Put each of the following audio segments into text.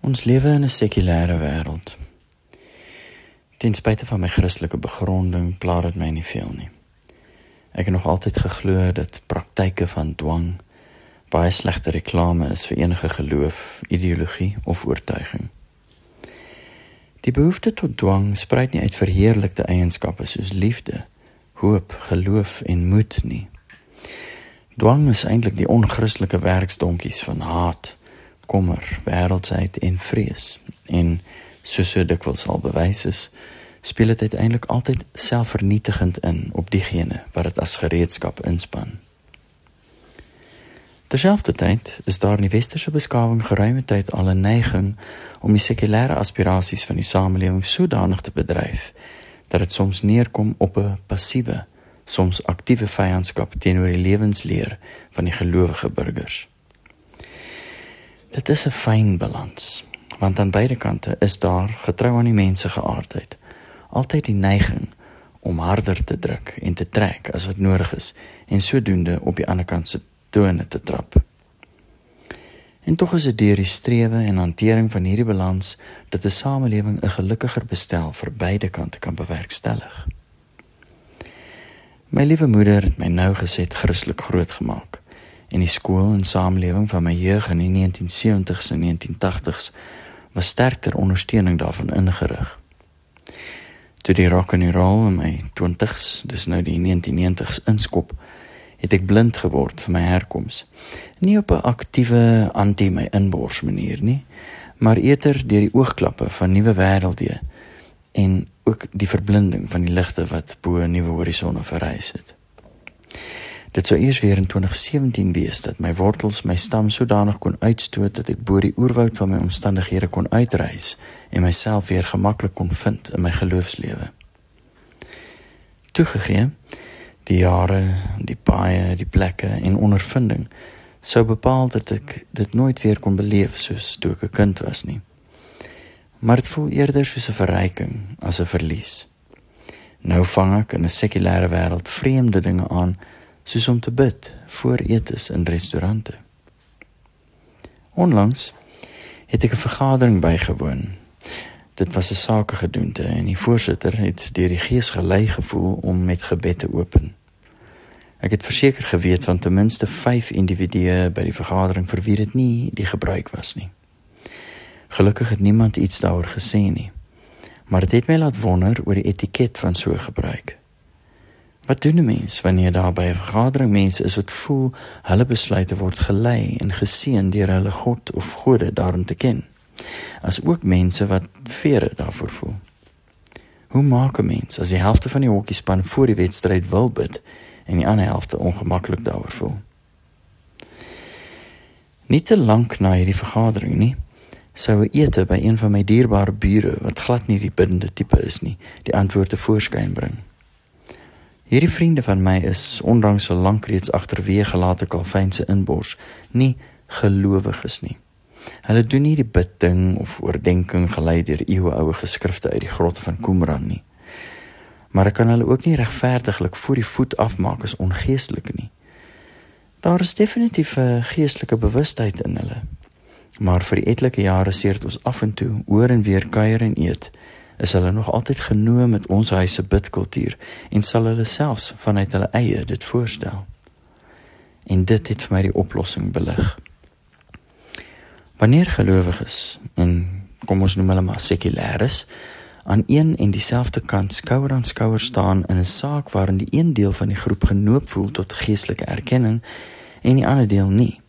Ons lewe in 'n sekulêre wêreld. Ten spyte van my Christelike begronding, pla dit my nie veel nie. Ek het nog altyd geglo dat praktyke van dwang baie slegte reklame is vir enige geloof, ideologie of oortuiging. Die behoefte tot dwang spruit nie uit verheerlikte eienskappe soos liefde, hoop, geloof en moed nie. Dwang is eintlik die onchristelike werksdonkies van haat, kommer, wêreldsheid en vrees. En soos so dikwels al bewys is, speel dit uiteindelik altyd selfvernietigend in op diegene wat dit as gereedskap inspann. Terselfdertyd is daar in die westerse beskawing geruime tyd al 'n neiging om die sekulêre aspirasies van die samelewing sodanig te bedryf dat dit soms neerkom op 'n passiewe, soms aktiewe vyandskap teenoor die lewensleer van die gelowige burgers. Dit is 'n fyn balans, want aan beide kante is daar getrou aan die mense geaardheid, altyd die neiging om harder te druk en te trek as wat nodig is en sodoende op die ander kant se tone te trap. En tog is dit deur die strewe en hantering van hierdie balans dat 'n samelewing 'n gelukkiger bestel vir beide kante kan bewerkstellig. My liewe moeder het my nou gesed Christelik grootgemaak en die skool en samelewing van my jeug in die 1970s en 1980s was sterker ondersteuning daarvan ingerig. Toe die rock and roll in my 20s, dis nou die 1990s inskop, het ek blind geword vir my herkoms. Nie op 'n aktiewe anti my inbors manier nie, maar eerder deur die oogklappe van nuwe wêrelde en ook die verblinding van die ligte wat bo nuwe horisonne verrys het. Dit sou eers weer in 2017 wees dat my wortels my stam sodanig kon uitstoot dat ek bo die oerwoud van my omstandighede kon uitreis en myself weer gemaklik kon vind in my geloofslewe. Toegegee, die jare, die paaie, die plekke en ondervinding sou bepaal dat ek dit nooit weer kon beleef soos toe ek 'n kind was nie. Maar dit voel eerder soos 'n verryking as 'n verlies. Nou vang ek in 'n sekulêre wêreld vreemde dinge aan soos om te bid voor etes in restaurante. Onlangs het ek 'n vergadering bygewoon. Dit was 'n sakegedoente en die voorsitter het deur die gees gelei gevoel om met gebed te open. Ek het verseker geweet van ten minste 5 individue by die vergadering vir wie dit nie die gebruik was nie. Gelukkig het niemand iets daaroor gesê nie. Maar dit het my laat wonder oor die etiket van so gebruik. Wat doen 'n mens wanneer daar by 'n vergadering mense is wat voel hulle besluite word gelei en geseën deur hulle God of gode daarin te ken? As ook mense wat vere daarvoor voel. Hoe maak 'n mens as die helfte van die hokkiespan voor die wedstryd wil bid en die ander helfte ongemaklik daaroor voel? Nie te lank na hierdie vergadering nie, sou 'n ete by een van my dierbare bure wat glad nie die biddende tipe is nie, die antwoorde voorskyn bring. Hierdie vriende van my is ondanks so lank reeds agterweë gelate kalfynse inbors nie gelowiges nie. Hulle doen nie die bidding of oordeenking gelei deur eeuoue geskrifte uit die grotte van Qumran nie. Maar ek kan hulle ook nie regverdiglik voor die voet afmaak as ongeestelike nie. Daar is definitief 'n geestelike bewustheid in hulle. Maar vir die etlike jare seert ons af en toe oor en weer kuier en eet is hulle nog altyd genooi met ons huis se bidkultuur en sal hulle selfs vanuit hulle eie dit voorstel. En dit het vir my die oplossing belig. Wanneer gelowiges en kom ons noem hulle maar sekulêres aan een en dieselfde kant skouer aan skouer staan in 'n saak waarin die een deel van die groep genoop voel tot geestelike erkenning en die ander deel nie,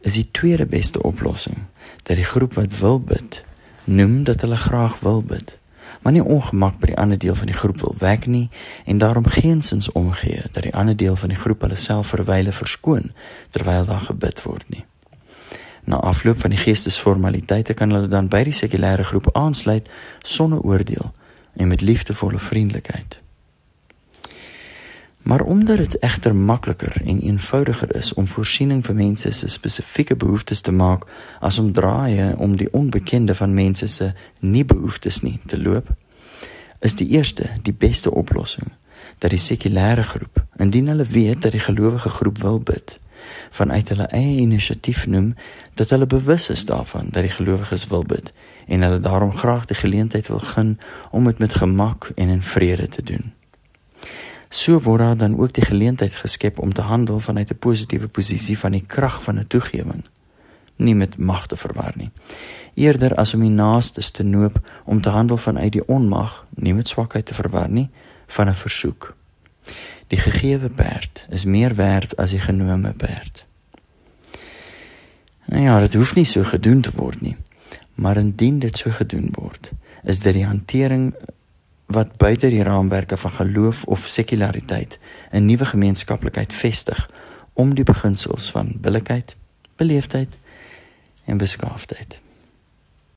is die tweede beste oplossing dat die groep wat wil bid noem dat hulle graag wil bid, maar nie ongemak by die ander deel van die groep wil wek nie en daarom geensins omgee dat die ander deel van die groep hulle self verwyle verskoon terwyl daar gebid word nie. Na afloop van die geestesformaliteite kan hulle dan by die sekulêre groep aansluit sonder oordeel en met liefdevolle vriendelikheid. Maar omdat dit egter makliker en eenvoudiger is om voorsiening vir mense se spesifieke behoeftes te maak as om draaie om die onbekende van mense se nie behoeftes nie te loop, is die eerste die beste oplossing dat die sekulêre groep, indien hulle weet dat die gelowige groep wil bid, vanuit hulle eie inisiatief noem dat hulle bewus is daarvan dat die gelowiges wil bid en hulle daarom graag die geleentheid wil gun om dit met gemak en in vrede te doen. So word daar dan ook die geleentheid geskep om te handel vanuit 'n positiewe posisie van die krag van 'n toegewing, nie met mag te verwar nie. Eerder as om die naastes te noop om te handel vanuit die onmag, nie met swakheid te verwar nie, van 'n versoek. Die gegeewe perd is meer werd as die genome perd. Nou ja, dit hoef nie so gedoen te word nie. Maar indien dit so gedoen word, is dit die hantering wat buite die raamwerke van geloof of sekulariteit 'n nuwe gemeenskaplikheid vestig om die beginsels van billikheid, beleefdheid en beskaafdheid